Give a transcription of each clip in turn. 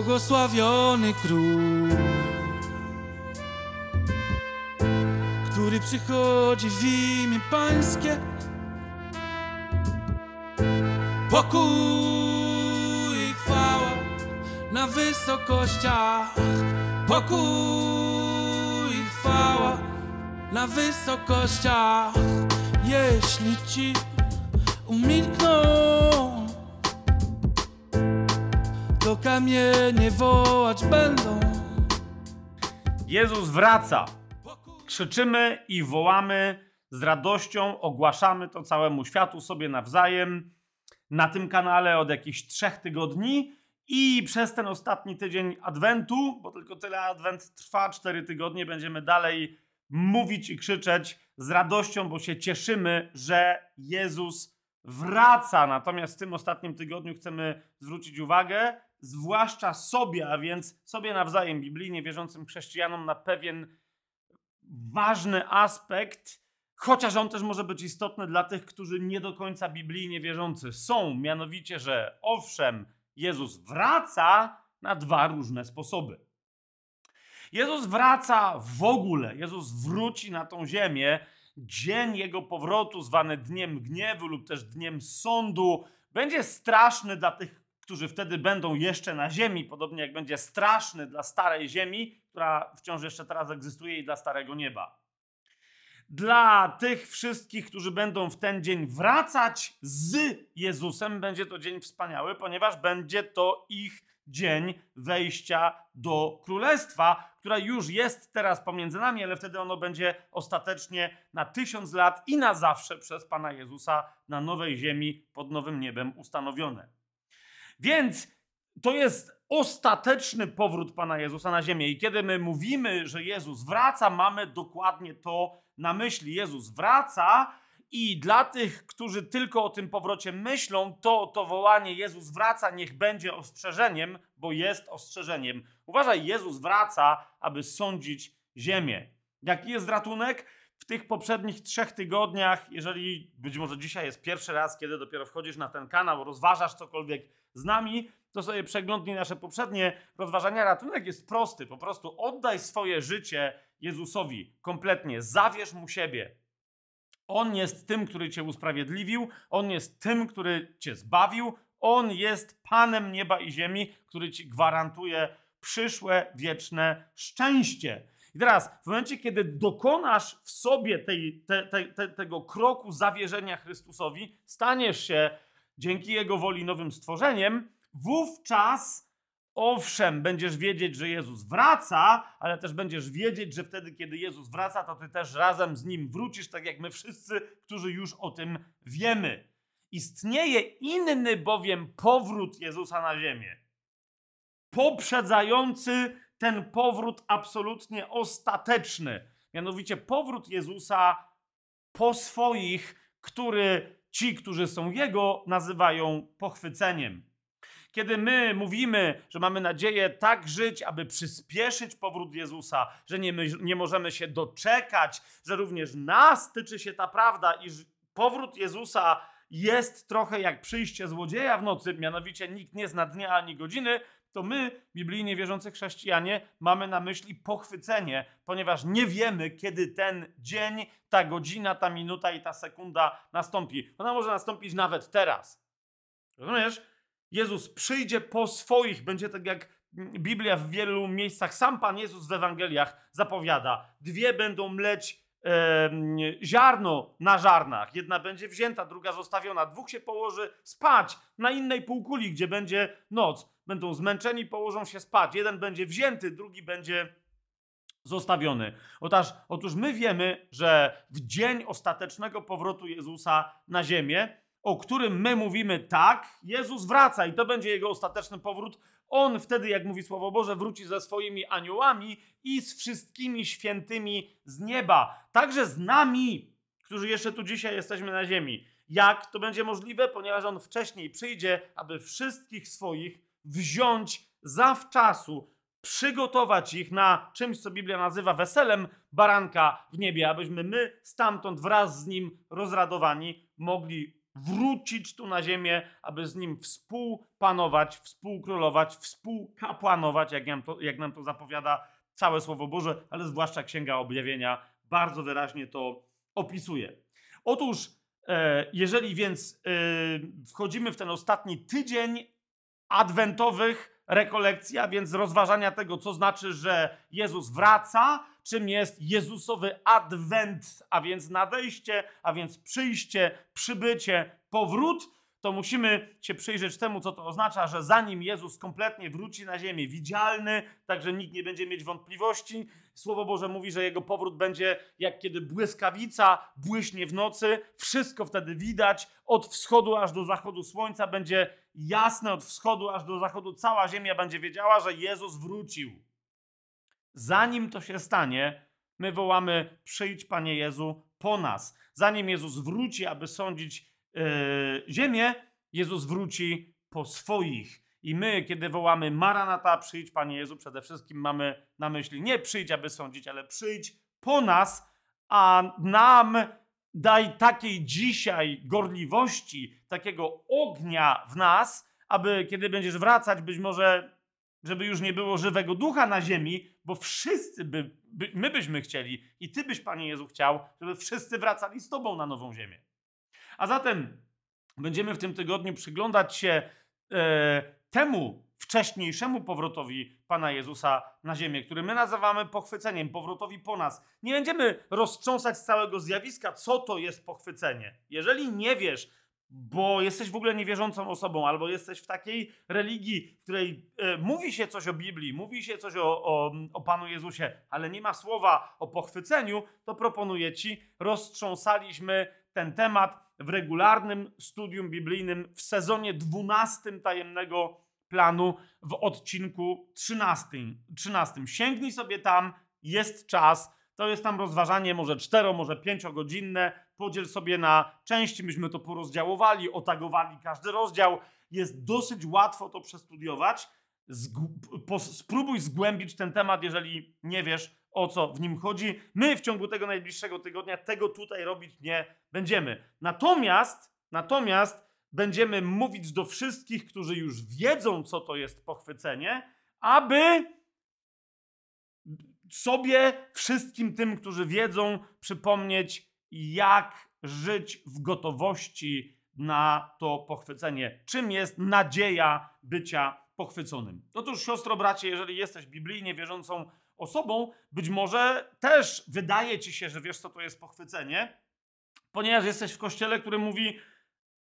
Błogosławiony król, który przychodzi w imię Pańskie. Pokój i chwała na wysokościach. Pokój i chwała na wysokościach. Jeśli ci umilkną, to kamienie wołać będą. Jezus wraca. Krzyczymy i wołamy z radością, ogłaszamy to całemu światu sobie nawzajem na tym kanale od jakichś trzech tygodni i przez ten ostatni tydzień Adwentu, bo tylko tyle Adwent trwa, cztery tygodnie, będziemy dalej mówić i krzyczeć z radością, bo się cieszymy, że Jezus wraca. Natomiast w tym ostatnim tygodniu chcemy zwrócić uwagę, zwłaszcza sobie, a więc sobie nawzajem, biblijnie wierzącym chrześcijanom, na pewien ważny aspekt, chociaż on też może być istotny dla tych, którzy nie do końca biblijnie wierzący są. Mianowicie, że owszem, Jezus wraca na dwa różne sposoby. Jezus wraca w ogóle, Jezus wróci na tą ziemię. Dzień jego powrotu, zwany dniem gniewu lub też dniem sądu, będzie straszny dla tych, którzy wtedy będą jeszcze na ziemi, podobnie jak będzie straszny dla starej ziemi, która wciąż jeszcze teraz egzystuje, i dla starego nieba. Dla tych wszystkich, którzy będą w ten dzień wracać z Jezusem, będzie to dzień wspaniały, ponieważ będzie to ich dzień wejścia do królestwa, która już jest teraz pomiędzy nami, ale wtedy ono będzie ostatecznie na tysiąc lat i na zawsze przez Pana Jezusa na nowej ziemi pod nowym niebem ustanowione. Więc to jest ostateczny powrót Pana Jezusa na ziemię. I kiedy my mówimy, że Jezus wraca, mamy dokładnie to na myśli. Jezus wraca i dla tych, którzy tylko o tym powrocie myślą, to to wołanie Jezus wraca niech będzie ostrzeżeniem, bo jest ostrzeżeniem. Uważaj, Jezus wraca, aby sądzić ziemię. Jaki jest ratunek? W tych poprzednich trzech tygodniach, jeżeli być może dzisiaj jest pierwszy raz, kiedy dopiero wchodzisz na ten kanał, rozważasz cokolwiek z nami, to sobie przeglądnij nasze poprzednie rozważania. Ratunek jest prosty. Po prostu oddaj swoje życie Jezusowi kompletnie. Zawierz mu siebie. On jest tym, który cię usprawiedliwił. On jest tym, który cię zbawił. On jest Panem nieba i ziemi, który ci gwarantuje przyszłe, wieczne szczęście. I teraz, w momencie, kiedy dokonasz w sobie tej, te, te, te, tego kroku zawierzenia Chrystusowi, staniesz się dzięki Jego woli nowym stworzeniem, wówczas owszem, będziesz wiedzieć, że Jezus wraca, ale też będziesz wiedzieć, że wtedy, kiedy Jezus wraca, to ty też razem z Nim wrócisz, tak jak my wszyscy, którzy już o tym wiemy. Istnieje inny bowiem powrót Jezusa na ziemię, poprzedzający ten powrót absolutnie ostateczny. Mianowicie powrót Jezusa po swoich, który ci, którzy są Jego, nazywają pochwyceniem. Kiedy my mówimy, że mamy nadzieję tak żyć, aby przyspieszyć powrót Jezusa, że nie, my, nie możemy się doczekać, że również nas tyczy się ta prawda, iż powrót Jezusa jest trochę jak przyjście złodzieja w nocy, mianowicie nikt nie zna dnia ani godziny, to my, biblijnie wierzący chrześcijanie, mamy na myśli pochwycenie, ponieważ nie wiemy, kiedy ten dzień, ta godzina, ta minuta i ta sekunda nastąpi. Ona może nastąpić nawet teraz. Rozumiesz? Jezus przyjdzie po swoich, będzie tak jak Biblia w wielu miejscach, sam Pan Jezus w Ewangeliach zapowiada. Dwie będą mleć e, ziarno na żarnach. Jedna będzie wzięta, druga zostawiona. Dwóch się położy spać na innej półkuli, gdzie będzie noc. Będą zmęczeni, położą się spać. Jeden będzie wzięty, drugi będzie zostawiony. Otóż, otóż my wiemy, że w dzień ostatecznego powrotu Jezusa na ziemię o którym my mówimy tak, Jezus wraca i to będzie jego ostateczny powrót. On wtedy, jak mówi Słowo Boże, wróci ze swoimi aniołami i z wszystkimi świętymi z nieba. Także z nami, którzy jeszcze tu dzisiaj jesteśmy na ziemi. Jak to będzie możliwe? Ponieważ on wcześniej przyjdzie, aby wszystkich swoich wziąć zawczasu, przygotować ich na czymś, co Biblia nazywa weselem baranka w niebie, abyśmy my stamtąd wraz z nim rozradowani mogli wrócić tu na ziemię, aby z nim współpanować, współkrólować, współkapłanować, jak nam to, jak nam to zapowiada całe Słowo Boże, ale zwłaszcza Księga Objawienia bardzo wyraźnie to opisuje. Otóż, e, jeżeli więc e, wchodzimy w ten ostatni tydzień adwentowych rekolekcji, a więc rozważania tego, co znaczy, że Jezus wraca, czym jest Jezusowy adwent, a więc nadejście, a więc przyjście, przybycie, powrót, to musimy się przyjrzeć temu, co to oznacza, że zanim Jezus kompletnie wróci na ziemię, widzialny, tak że nikt nie będzie mieć wątpliwości, Słowo Boże mówi, że jego powrót będzie jak kiedy błyskawica błyśnie w nocy, wszystko wtedy widać, od wschodu aż do zachodu słońca będzie jasne, od wschodu aż do zachodu cała ziemia będzie wiedziała, że Jezus wrócił. Zanim to się stanie, my wołamy: Przyjdź, Panie Jezu, po nas. Zanim Jezus wróci, aby sądzić yy, ziemię, Jezus wróci po swoich. I my, kiedy wołamy Maranata, przyjdź Panie Jezu, przede wszystkim mamy na myśli nie przyjdź, aby sądzić, ale przyjdź po nas, a nam daj takiej dzisiaj gorliwości, takiego ognia w nas, aby kiedy będziesz wracać, być może, żeby już nie było żywego ducha na ziemi, bo wszyscy by, by my byśmy chcieli i Ty byś, Panie Jezu, chciał, żeby wszyscy wracali z Tobą na nową ziemię. A zatem będziemy w tym tygodniu przyglądać się e, temu wcześniejszemu powrotowi Pana Jezusa na ziemię, który my nazywamy pochwyceniem, powrotowi po nas. Nie będziemy roztrząsać całego zjawiska, co to jest pochwycenie. Jeżeli nie wiesz, bo jesteś w ogóle niewierzącą osobą, albo jesteś w takiej religii, w której e, mówi się coś o Biblii, mówi się coś o, o, o Panu Jezusie, ale nie ma słowa o pochwyceniu, to proponuję Ci, roztrząsaliśmy ten temat w regularnym studium biblijnym w sezonie 12 tajemnego planu w odcinku 13. 13. Sięgnij sobie tam, jest czas. To jest tam rozważanie może 4, może 5 godzinne. Podziel sobie na części, myśmy to porozdziałowali, otagowali każdy rozdział. Jest dosyć łatwo to przestudiować. spróbuj zgłębić ten temat, jeżeli nie wiesz, o co w nim chodzi. My w ciągu tego najbliższego tygodnia tego tutaj robić nie będziemy. Natomiast, natomiast będziemy mówić do wszystkich, którzy już wiedzą, co to jest pochwycenie, aby sobie, wszystkim tym, którzy wiedzą, przypomnieć, jak żyć w gotowości na to pochwycenie. Czym jest nadzieja bycia pochwyconym? Otóż, siostro, bracie, jeżeli jesteś biblijnie wierzącą osobą, być może też wydaje ci się, że wiesz, co to jest pochwycenie, ponieważ jesteś w kościele, który mówi: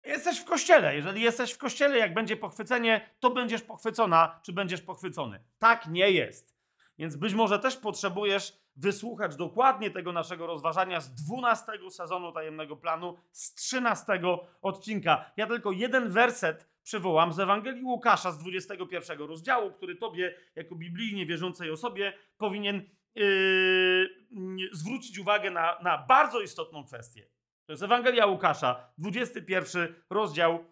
Jesteś w kościele. Jeżeli jesteś w kościele, jak będzie pochwycenie, to będziesz pochwycona, czy będziesz pochwycony. Tak nie jest. Więc być może też potrzebujesz wysłuchać dokładnie tego naszego rozważania z 12 sezonu tajemnego planu, z 13 odcinka. Ja tylko jeden werset przywołam z Ewangelii Łukasza z 21 rozdziału, który tobie, jako biblijnie wierzącej osobie, powinien yy, zwrócić uwagę na, na bardzo istotną kwestię. To jest Ewangelia Łukasza, 21 rozdział,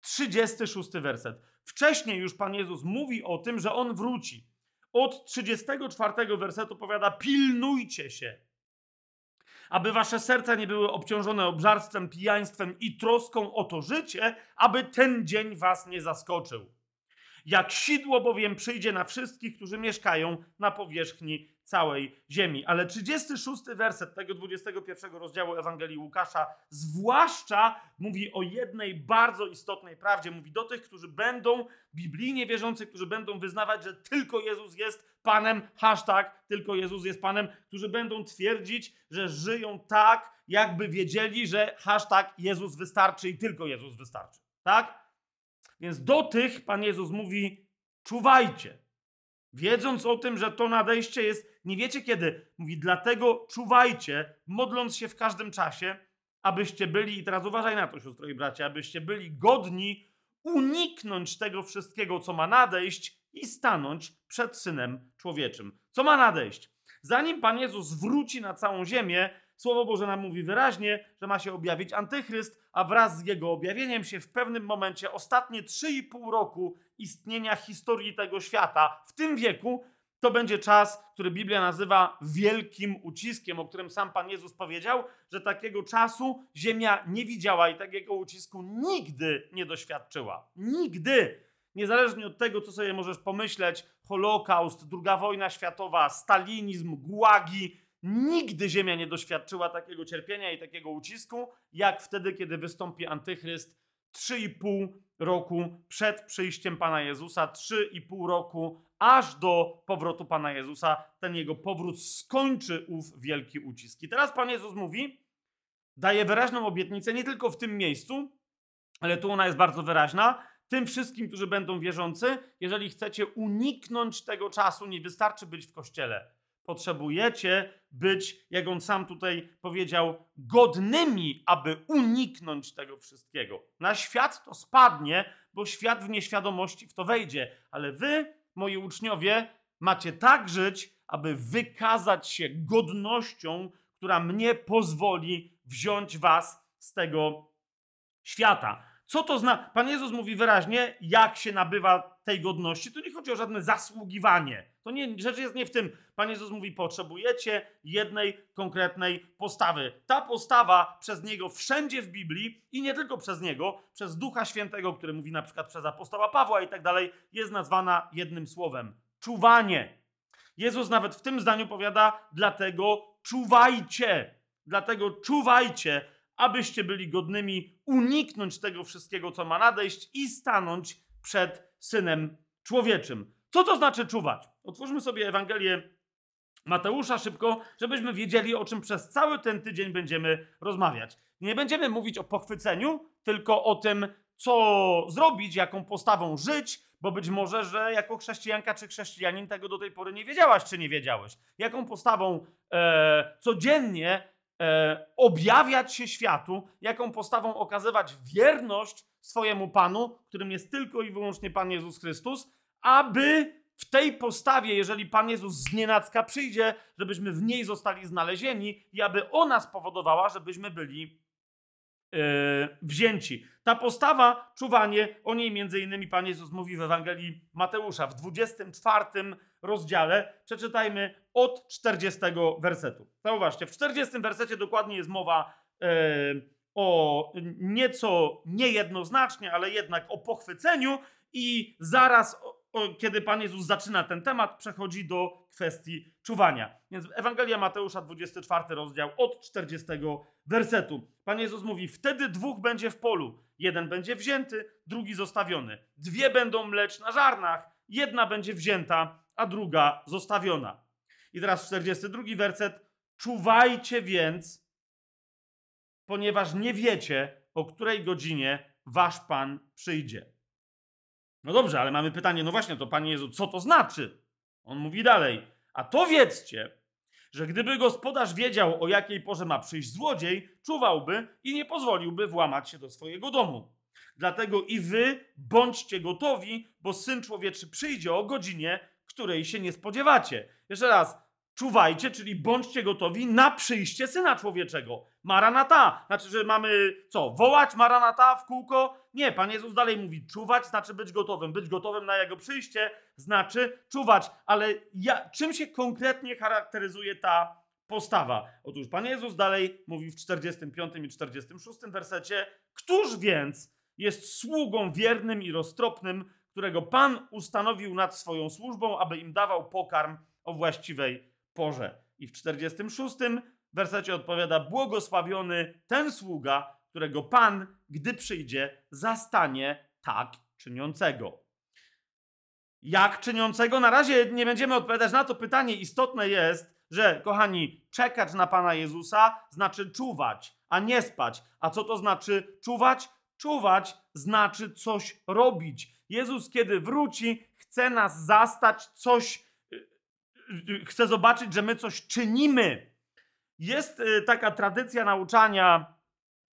36 werset. Wcześniej już Pan Jezus mówi o tym, że On wróci. Od 34 wersetu powiada: pilnujcie się, aby wasze serca nie były obciążone obżarstwem, pijaństwem i troską o to życie, aby ten dzień was nie zaskoczył. Jak sidło bowiem przyjdzie na wszystkich, którzy mieszkają na powierzchni całej ziemi. Ale 36 werset tego 21 rozdziału Ewangelii Łukasza zwłaszcza mówi o jednej bardzo istotnej prawdzie. Mówi do tych, którzy będą biblijnie wierzący, którzy będą wyznawać, że tylko Jezus jest Panem, hashtag tylko Jezus jest Panem, którzy będą twierdzić, że żyją tak, jakby wiedzieli, że hashtag Jezus wystarczy i tylko Jezus wystarczy. Tak? Więc do tych Pan Jezus mówi: czuwajcie. Wiedząc o tym, że to nadejście jest, nie wiecie kiedy. Mówi, dlatego czuwajcie, modląc się w każdym czasie, abyście byli, i teraz uważaj na to, siostro i bracia, abyście byli godni uniknąć tego wszystkiego, co ma nadejść i stanąć przed Synem Człowieczym. Co ma nadejść? Zanim Pan Jezus wróci na całą ziemię, Słowo Boże nam mówi wyraźnie, że ma się objawić antychryst, a wraz z jego objawieniem się w pewnym momencie ostatnie 3,5 roku istnienia historii tego świata, w tym wieku, to będzie czas, który Biblia nazywa wielkim uciskiem, o którym sam Pan Jezus powiedział, że takiego czasu Ziemia nie widziała i takiego ucisku nigdy nie doświadczyła. Nigdy! Niezależnie od tego, co sobie możesz pomyśleć, Holokaust, II wojna światowa, stalinizm, gułagi, nigdy Ziemia nie doświadczyła takiego cierpienia i takiego ucisku, jak wtedy, kiedy wystąpi Antychryst 3,5 roku przed przyjściem Pana Jezusa, 3,5 roku aż do powrotu Pana Jezusa. Ten jego powrót skończy ów wielki ucisk. I teraz Pan Jezus mówi, daje wyraźną obietnicę nie tylko w tym miejscu, ale tu ona jest bardzo wyraźna. Tym wszystkim, którzy będą wierzący, jeżeli chcecie uniknąć tego czasu, nie wystarczy być w kościele. Potrzebujecie być, jak on sam tutaj powiedział, godnymi, aby uniknąć tego wszystkiego. Na świat to spadnie, bo świat w nieświadomości w to wejdzie, ale wy, moi uczniowie, macie tak żyć, aby wykazać się godnością, która mnie pozwoli wziąć was z tego świata. Co to zna? Pan Jezus mówi wyraźnie, jak się nabywa tej godności. Tu nie chodzi o żadne zasługiwanie. To nie, rzecz jest nie w tym. Pan Jezus mówi, potrzebujecie jednej konkretnej postawy. Ta postawa przez Niego wszędzie w Biblii i nie tylko przez Niego, przez Ducha Świętego, który mówi na przykład przez apostoła Pawła i tak dalej, jest nazwana jednym słowem. Czuwanie. Jezus nawet w tym zdaniu powiada, dlatego czuwajcie. Dlatego czuwajcie, abyście byli godnymi uniknąć tego wszystkiego, co ma nadejść i stanąć przed Synem Człowieczym. Co to znaczy czuwać? Otwórzmy sobie Ewangelię Mateusza szybko, żebyśmy wiedzieli, o czym przez cały ten tydzień będziemy rozmawiać. Nie będziemy mówić o pochwyceniu, tylko o tym, co zrobić, jaką postawą żyć, bo być może, że jako chrześcijanka czy chrześcijanin tego do tej pory nie wiedziałaś, czy nie wiedziałeś. Jaką postawą e, codziennie e, objawiać się światu, jaką postawą okazywać wierność swojemu Panu, którym jest tylko i wyłącznie Pan Jezus Chrystus, aby w tej postawie, jeżeli Pan Jezus z nienacka przyjdzie, żebyśmy w niej zostali znalezieni i aby ona spowodowała, żebyśmy byli yy, wzięci. Ta postawa, czuwanie, o niej między innymi Pan Jezus mówi w Ewangelii Mateusza w 24 rozdziale. Przeczytajmy od 40 wersetu. Zauważcie, w 40 wersecie dokładnie jest mowa yy, o nieco niejednoznacznie, ale jednak o pochwyceniu i zaraz kiedy Pan Jezus zaczyna ten temat, przechodzi do kwestii czuwania. Więc Ewangelia Mateusza, 24 rozdział, od 40 wersetu. Pan Jezus mówi: Wtedy dwóch będzie w polu. Jeden będzie wzięty, drugi zostawiony. Dwie będą mleć na żarnach, jedna będzie wzięta, a druga zostawiona. I teraz 42 werset. Czuwajcie więc, ponieważ nie wiecie, o której godzinie wasz Pan przyjdzie. No dobrze, ale mamy pytanie, no właśnie, to Panie Jezu, co to znaczy? On mówi dalej, a to wiedzcie, że gdyby gospodarz wiedział, o jakiej porze ma przyjść złodziej, czuwałby i nie pozwoliłby włamać się do swojego domu. Dlatego i wy bądźcie gotowi, bo Syn Człowieczy przyjdzie o godzinie, której się nie spodziewacie. Jeszcze raz, czuwajcie, czyli bądźcie gotowi na przyjście Syna Człowieczego. Maranata. Znaczy, że mamy co? Wołać Maranata w kółko? Nie, Pan Jezus dalej mówi, czuwać znaczy być gotowym. Być gotowym na Jego przyjście znaczy czuwać. Ale ja, czym się konkretnie charakteryzuje ta postawa? Otóż Pan Jezus dalej mówi w 45 i 46 wersecie, Któż więc jest sługą wiernym i roztropnym, którego Pan ustanowił nad swoją służbą, aby im dawał pokarm o właściwej porze. I w 46 wersecie odpowiada: Błogosławiony ten sługa, którego Pan, gdy przyjdzie, zastanie tak czyniącego. Jak czyniącego? Na razie nie będziemy odpowiadać na to pytanie. Istotne jest, że, kochani, czekać na Pana Jezusa znaczy czuwać, a nie spać. A co to znaczy czuwać? Czuwać znaczy coś robić. Jezus, kiedy wróci, chce nas zastać coś chce zobaczyć, że my coś czynimy. Jest y, taka tradycja nauczania,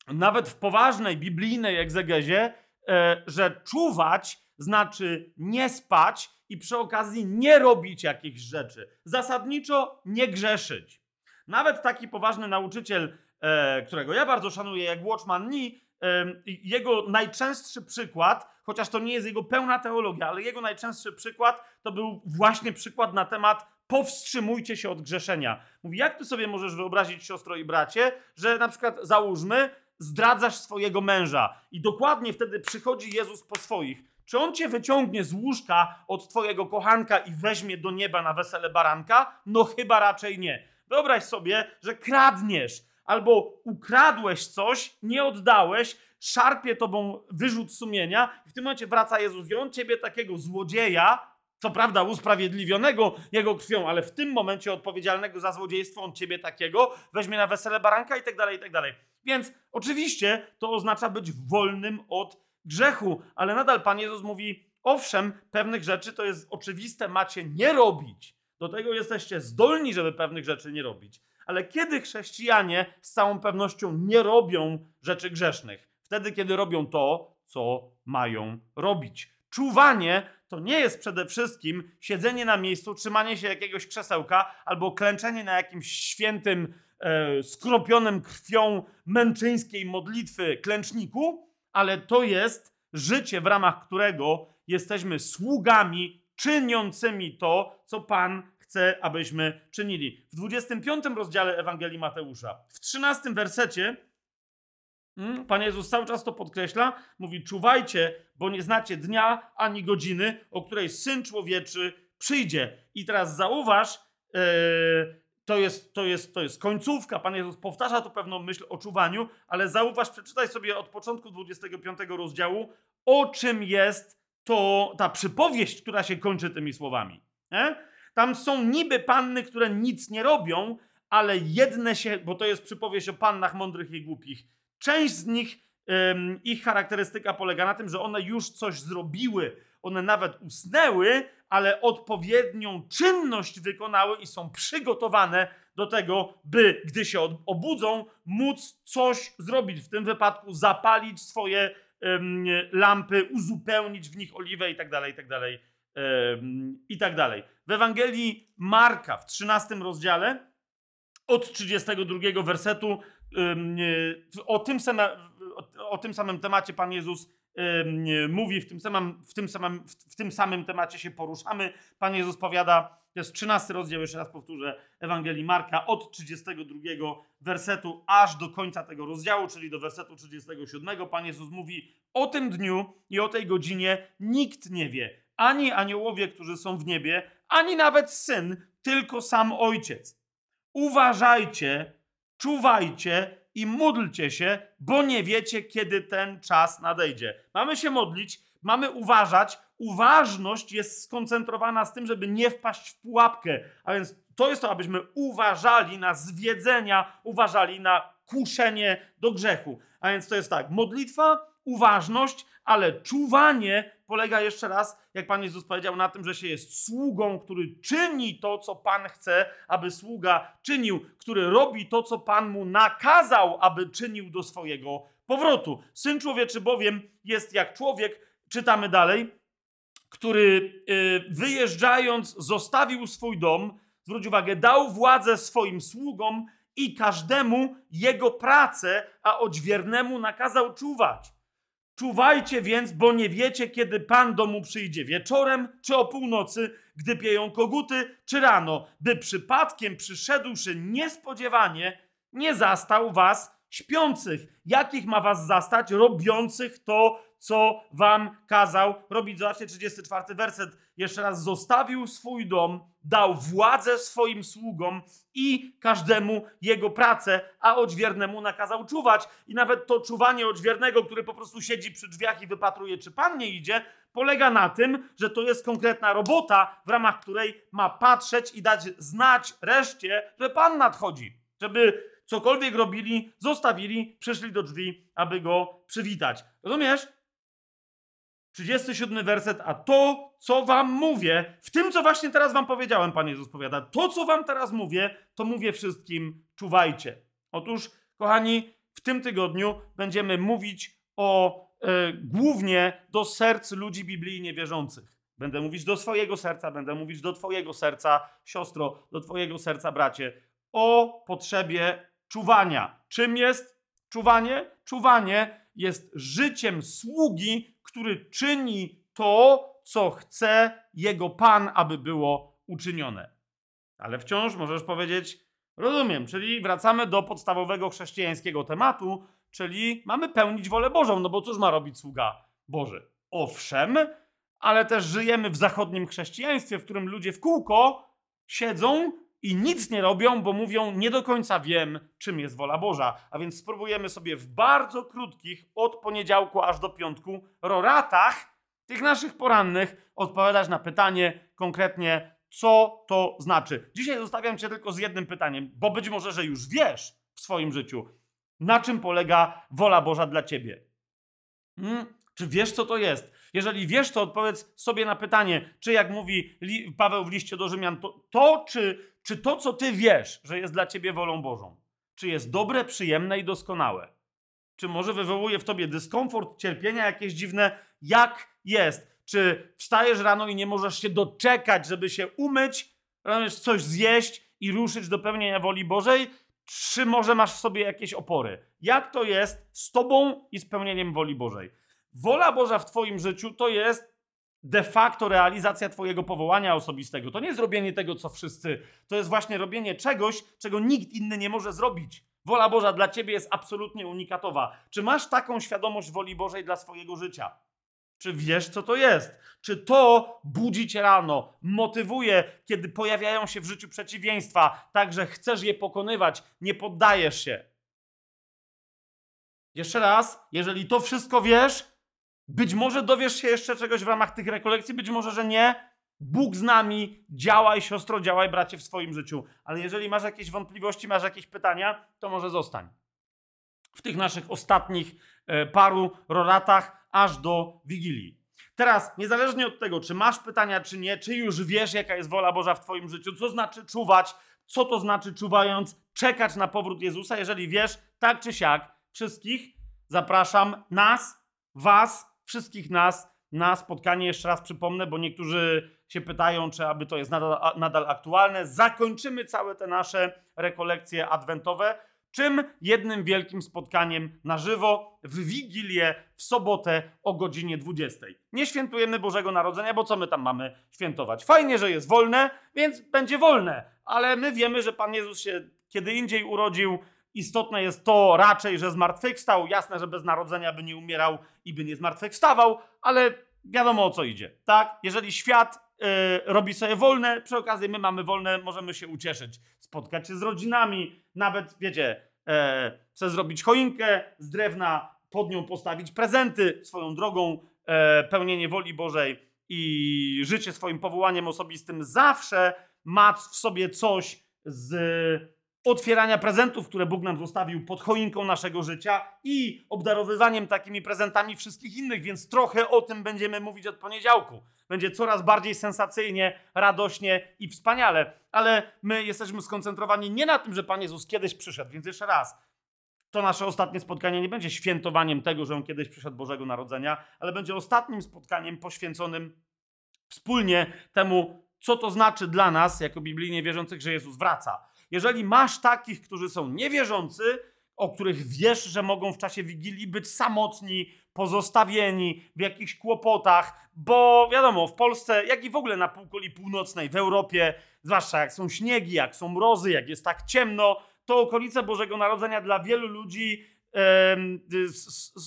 nawet w poważnej biblijnej egzegezie, e, że czuwać znaczy nie spać i przy okazji nie robić jakichś rzeczy. Zasadniczo nie grzeszyć. Nawet taki poważny nauczyciel, e, którego ja bardzo szanuję, jak Watchman Nee, jego najczęstszy przykład chociaż to nie jest jego pełna teologia, ale jego najczęstszy przykład to był właśnie przykład na temat powstrzymujcie się od grzeszenia. Mówi, jak ty sobie możesz wyobrazić, siostro i bracie, że na przykład załóżmy, zdradzasz swojego męża i dokładnie wtedy przychodzi Jezus po swoich. Czy on cię wyciągnie z łóżka od twojego kochanka i weźmie do nieba na wesele baranka? No chyba raczej nie. Wyobraź sobie, że kradniesz albo ukradłeś coś, nie oddałeś, szarpie tobą wyrzut sumienia i w tym momencie wraca Jezus i on ciebie takiego złodzieja, co prawda usprawiedliwionego jego krwią, ale w tym momencie odpowiedzialnego za złodziejstwo on ciebie takiego weźmie na wesele baranka i tak dalej, i tak dalej. Więc oczywiście to oznacza być wolnym od grzechu, ale nadal Pan Jezus mówi, owszem, pewnych rzeczy to jest oczywiste, macie nie robić. Do tego jesteście zdolni, żeby pewnych rzeczy nie robić. Ale kiedy chrześcijanie z całą pewnością nie robią rzeczy grzesznych? Wtedy, kiedy robią to, co mają robić. Czuwanie to nie jest przede wszystkim siedzenie na miejscu, trzymanie się jakiegoś krzesełka albo klęczenie na jakimś świętym, e, skropionym krwią męczyńskiej modlitwy klęczniku, ale to jest życie, w ramach którego jesteśmy sługami czyniącymi to, co Pan chce, abyśmy czynili. W 25 rozdziale Ewangelii Mateusza, w 13 wersecie, Pan Jezus cały czas to podkreśla, mówi: Czuwajcie, bo nie znacie dnia ani godziny, o której syn człowieczy przyjdzie. I teraz zauważ, yy, to jest, to, jest, to jest końcówka. Pan Jezus powtarza tu pewną myśl o czuwaniu, ale zauważ, przeczytaj sobie od początku 25 rozdziału, o czym jest to ta przypowieść, która się kończy tymi słowami. Nie? Tam są niby panny, które nic nie robią, ale jedne się, bo to jest przypowieść o pannach mądrych i głupich. Część z nich, ich charakterystyka polega na tym, że one już coś zrobiły, one nawet usnęły, ale odpowiednią czynność wykonały i są przygotowane do tego, by gdy się obudzą, móc coś zrobić. W tym wypadku zapalić swoje lampy, uzupełnić w nich oliwę i tak dalej, i tak dalej, i tak dalej. W Ewangelii Marka w 13 rozdziale od 32 wersetu o, tym same, o tym samym temacie Pan Jezus mówi, w tym, samym, w, tym samym, w tym samym temacie się poruszamy. Pan Jezus powiada, to jest 13 rozdział, jeszcze raz powtórzę, Ewangelii Marka, od 32 wersetu aż do końca tego rozdziału, czyli do wersetu 37. Pan Jezus mówi, o tym dniu i o tej godzinie nikt nie wie, ani aniołowie, którzy są w niebie, ani nawet syn, tylko sam ojciec. Uważajcie, czuwajcie i módlcie się, bo nie wiecie, kiedy ten czas nadejdzie. Mamy się modlić, mamy uważać. Uważność jest skoncentrowana z tym, żeby nie wpaść w pułapkę. A więc to jest to, abyśmy uważali na zwiedzenia, uważali na kuszenie do grzechu. A więc to jest tak, modlitwa, uważność, ale czuwanie polega jeszcze raz, jak Pan Jezus powiedział, na tym, że się jest sługą, który czyni to, co Pan chce, aby sługa czynił, który robi to, co Pan mu nakazał, aby czynił do swojego powrotu. Syn człowieczy bowiem jest jak człowiek, czytamy dalej, który yy, wyjeżdżając zostawił swój dom, zwróć uwagę, dał władzę swoim sługom i każdemu jego pracę, a odźwiernemu nakazał czuwać. Czuwajcie więc, bo nie wiecie, kiedy Pan domu przyjdzie wieczorem czy o północy, gdy pieją koguty, czy rano, by przypadkiem przyszedłszy niespodziewanie nie zastał was śpiących. Jakich ma was zastać? Robiących to, co wam kazał robić. Zobaczcie, 34 werset. Jeszcze raz zostawił swój dom, dał władzę swoim sługom i każdemu jego pracę, a odźwiernemu nakazał czuwać. I nawet to czuwanie odźwiernego, który po prostu siedzi przy drzwiach i wypatruje, czy pan nie idzie, polega na tym, że to jest konkretna robota, w ramach której ma patrzeć i dać znać reszcie, że pan nadchodzi. Żeby cokolwiek robili, zostawili, przyszli do drzwi, aby go przywitać. Rozumiesz? 37 werset, a to, co wam mówię, w tym, co właśnie teraz wam powiedziałem, Pan Jezus powiada, to, co wam teraz mówię, to mówię wszystkim, czuwajcie. Otóż, kochani, w tym tygodniu będziemy mówić o e, głównie do serc ludzi biblijnie wierzących. Będę mówić do swojego serca, będę mówić do twojego serca, siostro, do twojego serca, bracie, o potrzebie czuwania. Czym jest czuwanie? Czuwanie jest życiem sługi, który czyni to, co chce jego Pan, aby było uczynione. Ale wciąż możesz powiedzieć, rozumiem, czyli wracamy do podstawowego chrześcijańskiego tematu, czyli mamy pełnić wolę Bożą, no bo cóż ma robić sługa Boży? Owszem, ale też żyjemy w zachodnim chrześcijaństwie, w którym ludzie w kółko siedzą i nic nie robią, bo mówią, nie do końca wiem, czym jest wola Boża. A więc spróbujemy sobie w bardzo krótkich, od poniedziałku aż do piątku, roratach tych naszych porannych odpowiadać na pytanie konkretnie, co to znaczy. Dzisiaj zostawiam Cię tylko z jednym pytaniem, bo być może, że już wiesz w swoim życiu, na czym polega wola Boża dla Ciebie. Hmm? Czy wiesz, co to jest? Jeżeli wiesz, to odpowiedz sobie na pytanie, czy jak mówi Paweł w liście do Rzymian, to, to czy, czy to, co ty wiesz, że jest dla ciebie wolą Bożą, czy jest dobre, przyjemne i doskonałe? Czy może wywołuje w tobie dyskomfort, cierpienia jakieś dziwne? Jak jest? Czy wstajesz rano i nie możesz się doczekać, żeby się umyć, coś zjeść i ruszyć do pełnienia woli Bożej? Czy może masz w sobie jakieś opory? Jak to jest z tobą i spełnieniem woli Bożej? Wola Boża w Twoim życiu to jest de facto realizacja Twojego powołania osobistego. To nie jest robienie tego, co wszyscy. To jest właśnie robienie czegoś, czego nikt inny nie może zrobić. Wola Boża dla Ciebie jest absolutnie unikatowa. Czy masz taką świadomość woli Bożej dla swojego życia? Czy wiesz, co to jest? Czy to budzi cię rano, motywuje, kiedy pojawiają się w życiu przeciwieństwa, tak że chcesz je pokonywać, nie poddajesz się? Jeszcze raz, jeżeli to wszystko wiesz, być może dowiesz się jeszcze czegoś w ramach tych rekolekcji, być może, że nie. Bóg z nami, działaj siostro, działaj bracie w swoim życiu. Ale jeżeli masz jakieś wątpliwości, masz jakieś pytania, to może zostań. W tych naszych ostatnich e, paru roratach aż do Wigilii. Teraz, niezależnie od tego, czy masz pytania, czy nie, czy już wiesz, jaka jest wola Boża w Twoim życiu, co znaczy czuwać, co to znaczy czuwając, czekać na powrót Jezusa, jeżeli wiesz, tak czy siak, wszystkich zapraszam, nas, Was, wszystkich nas na spotkanie. Jeszcze raz przypomnę, bo niektórzy się pytają, czy aby to jest nadal, nadal aktualne. Zakończymy całe te nasze rekolekcje adwentowe. Czym jednym wielkim spotkaniem na żywo w Wigilię w sobotę o godzinie 20. Nie świętujemy Bożego Narodzenia, bo co my tam mamy świętować? Fajnie, że jest wolne, więc będzie wolne, ale my wiemy, że Pan Jezus się kiedy indziej urodził, Istotne jest to raczej, że zmartwychwstał. Jasne, że bez narodzenia by nie umierał i by nie zmartwychwstawał, ale wiadomo o co idzie. Tak? Jeżeli świat yy, robi sobie wolne, przy okazji my mamy wolne, możemy się ucieszyć, spotkać się z rodzinami, nawet, wiecie, yy, chcę zrobić choinkę z drewna, pod nią postawić prezenty swoją drogą, yy, pełnienie woli Bożej i życie swoim powołaniem osobistym zawsze ma w sobie coś z otwierania prezentów, które Bóg nam zostawił pod choinką naszego życia i obdarowywaniem takimi prezentami wszystkich innych, więc trochę o tym będziemy mówić od poniedziałku. Będzie coraz bardziej sensacyjnie, radośnie i wspaniale, ale my jesteśmy skoncentrowani nie na tym, że Pan Jezus kiedyś przyszedł, więc jeszcze raz. To nasze ostatnie spotkanie nie będzie świętowaniem tego, że On kiedyś przyszedł Bożego Narodzenia, ale będzie ostatnim spotkaniem poświęconym wspólnie temu, co to znaczy dla nas, jako biblijnie wierzących, że Jezus wraca jeżeli masz takich, którzy są niewierzący, o których wiesz, że mogą w czasie Wigilii być samotni, pozostawieni w jakichś kłopotach, bo wiadomo, w Polsce, jak i w ogóle na półkuli północnej, w Europie, zwłaszcza jak są śniegi, jak są mrozy, jak jest tak ciemno, to okolice Bożego Narodzenia dla wielu ludzi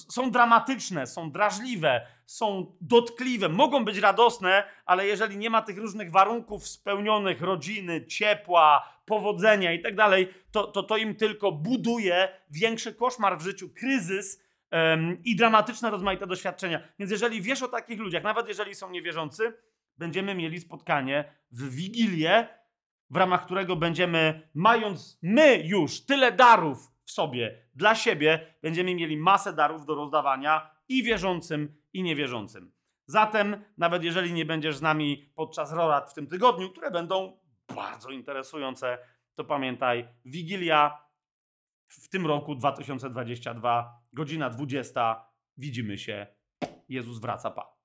są dramatyczne, są drażliwe, są dotkliwe, mogą być radosne, ale jeżeli nie ma tych różnych warunków spełnionych, rodziny, ciepła, powodzenia i tak dalej, to, to im tylko buduje większy koszmar w życiu, kryzys i dramatyczne, rozmaite doświadczenia. Więc jeżeli wiesz o takich ludziach, nawet jeżeli są niewierzący, będziemy mieli spotkanie w Wigilię, w ramach którego będziemy, mając my już tyle darów w sobie, dla siebie, będziemy mieli masę darów do rozdawania i wierzącym, i niewierzącym. Zatem, nawet jeżeli nie będziesz z nami podczas rorat w tym tygodniu, które będą bardzo interesujące, to pamiętaj, Wigilia w tym roku 2022, godzina 20. Widzimy się. Jezus wraca, pa.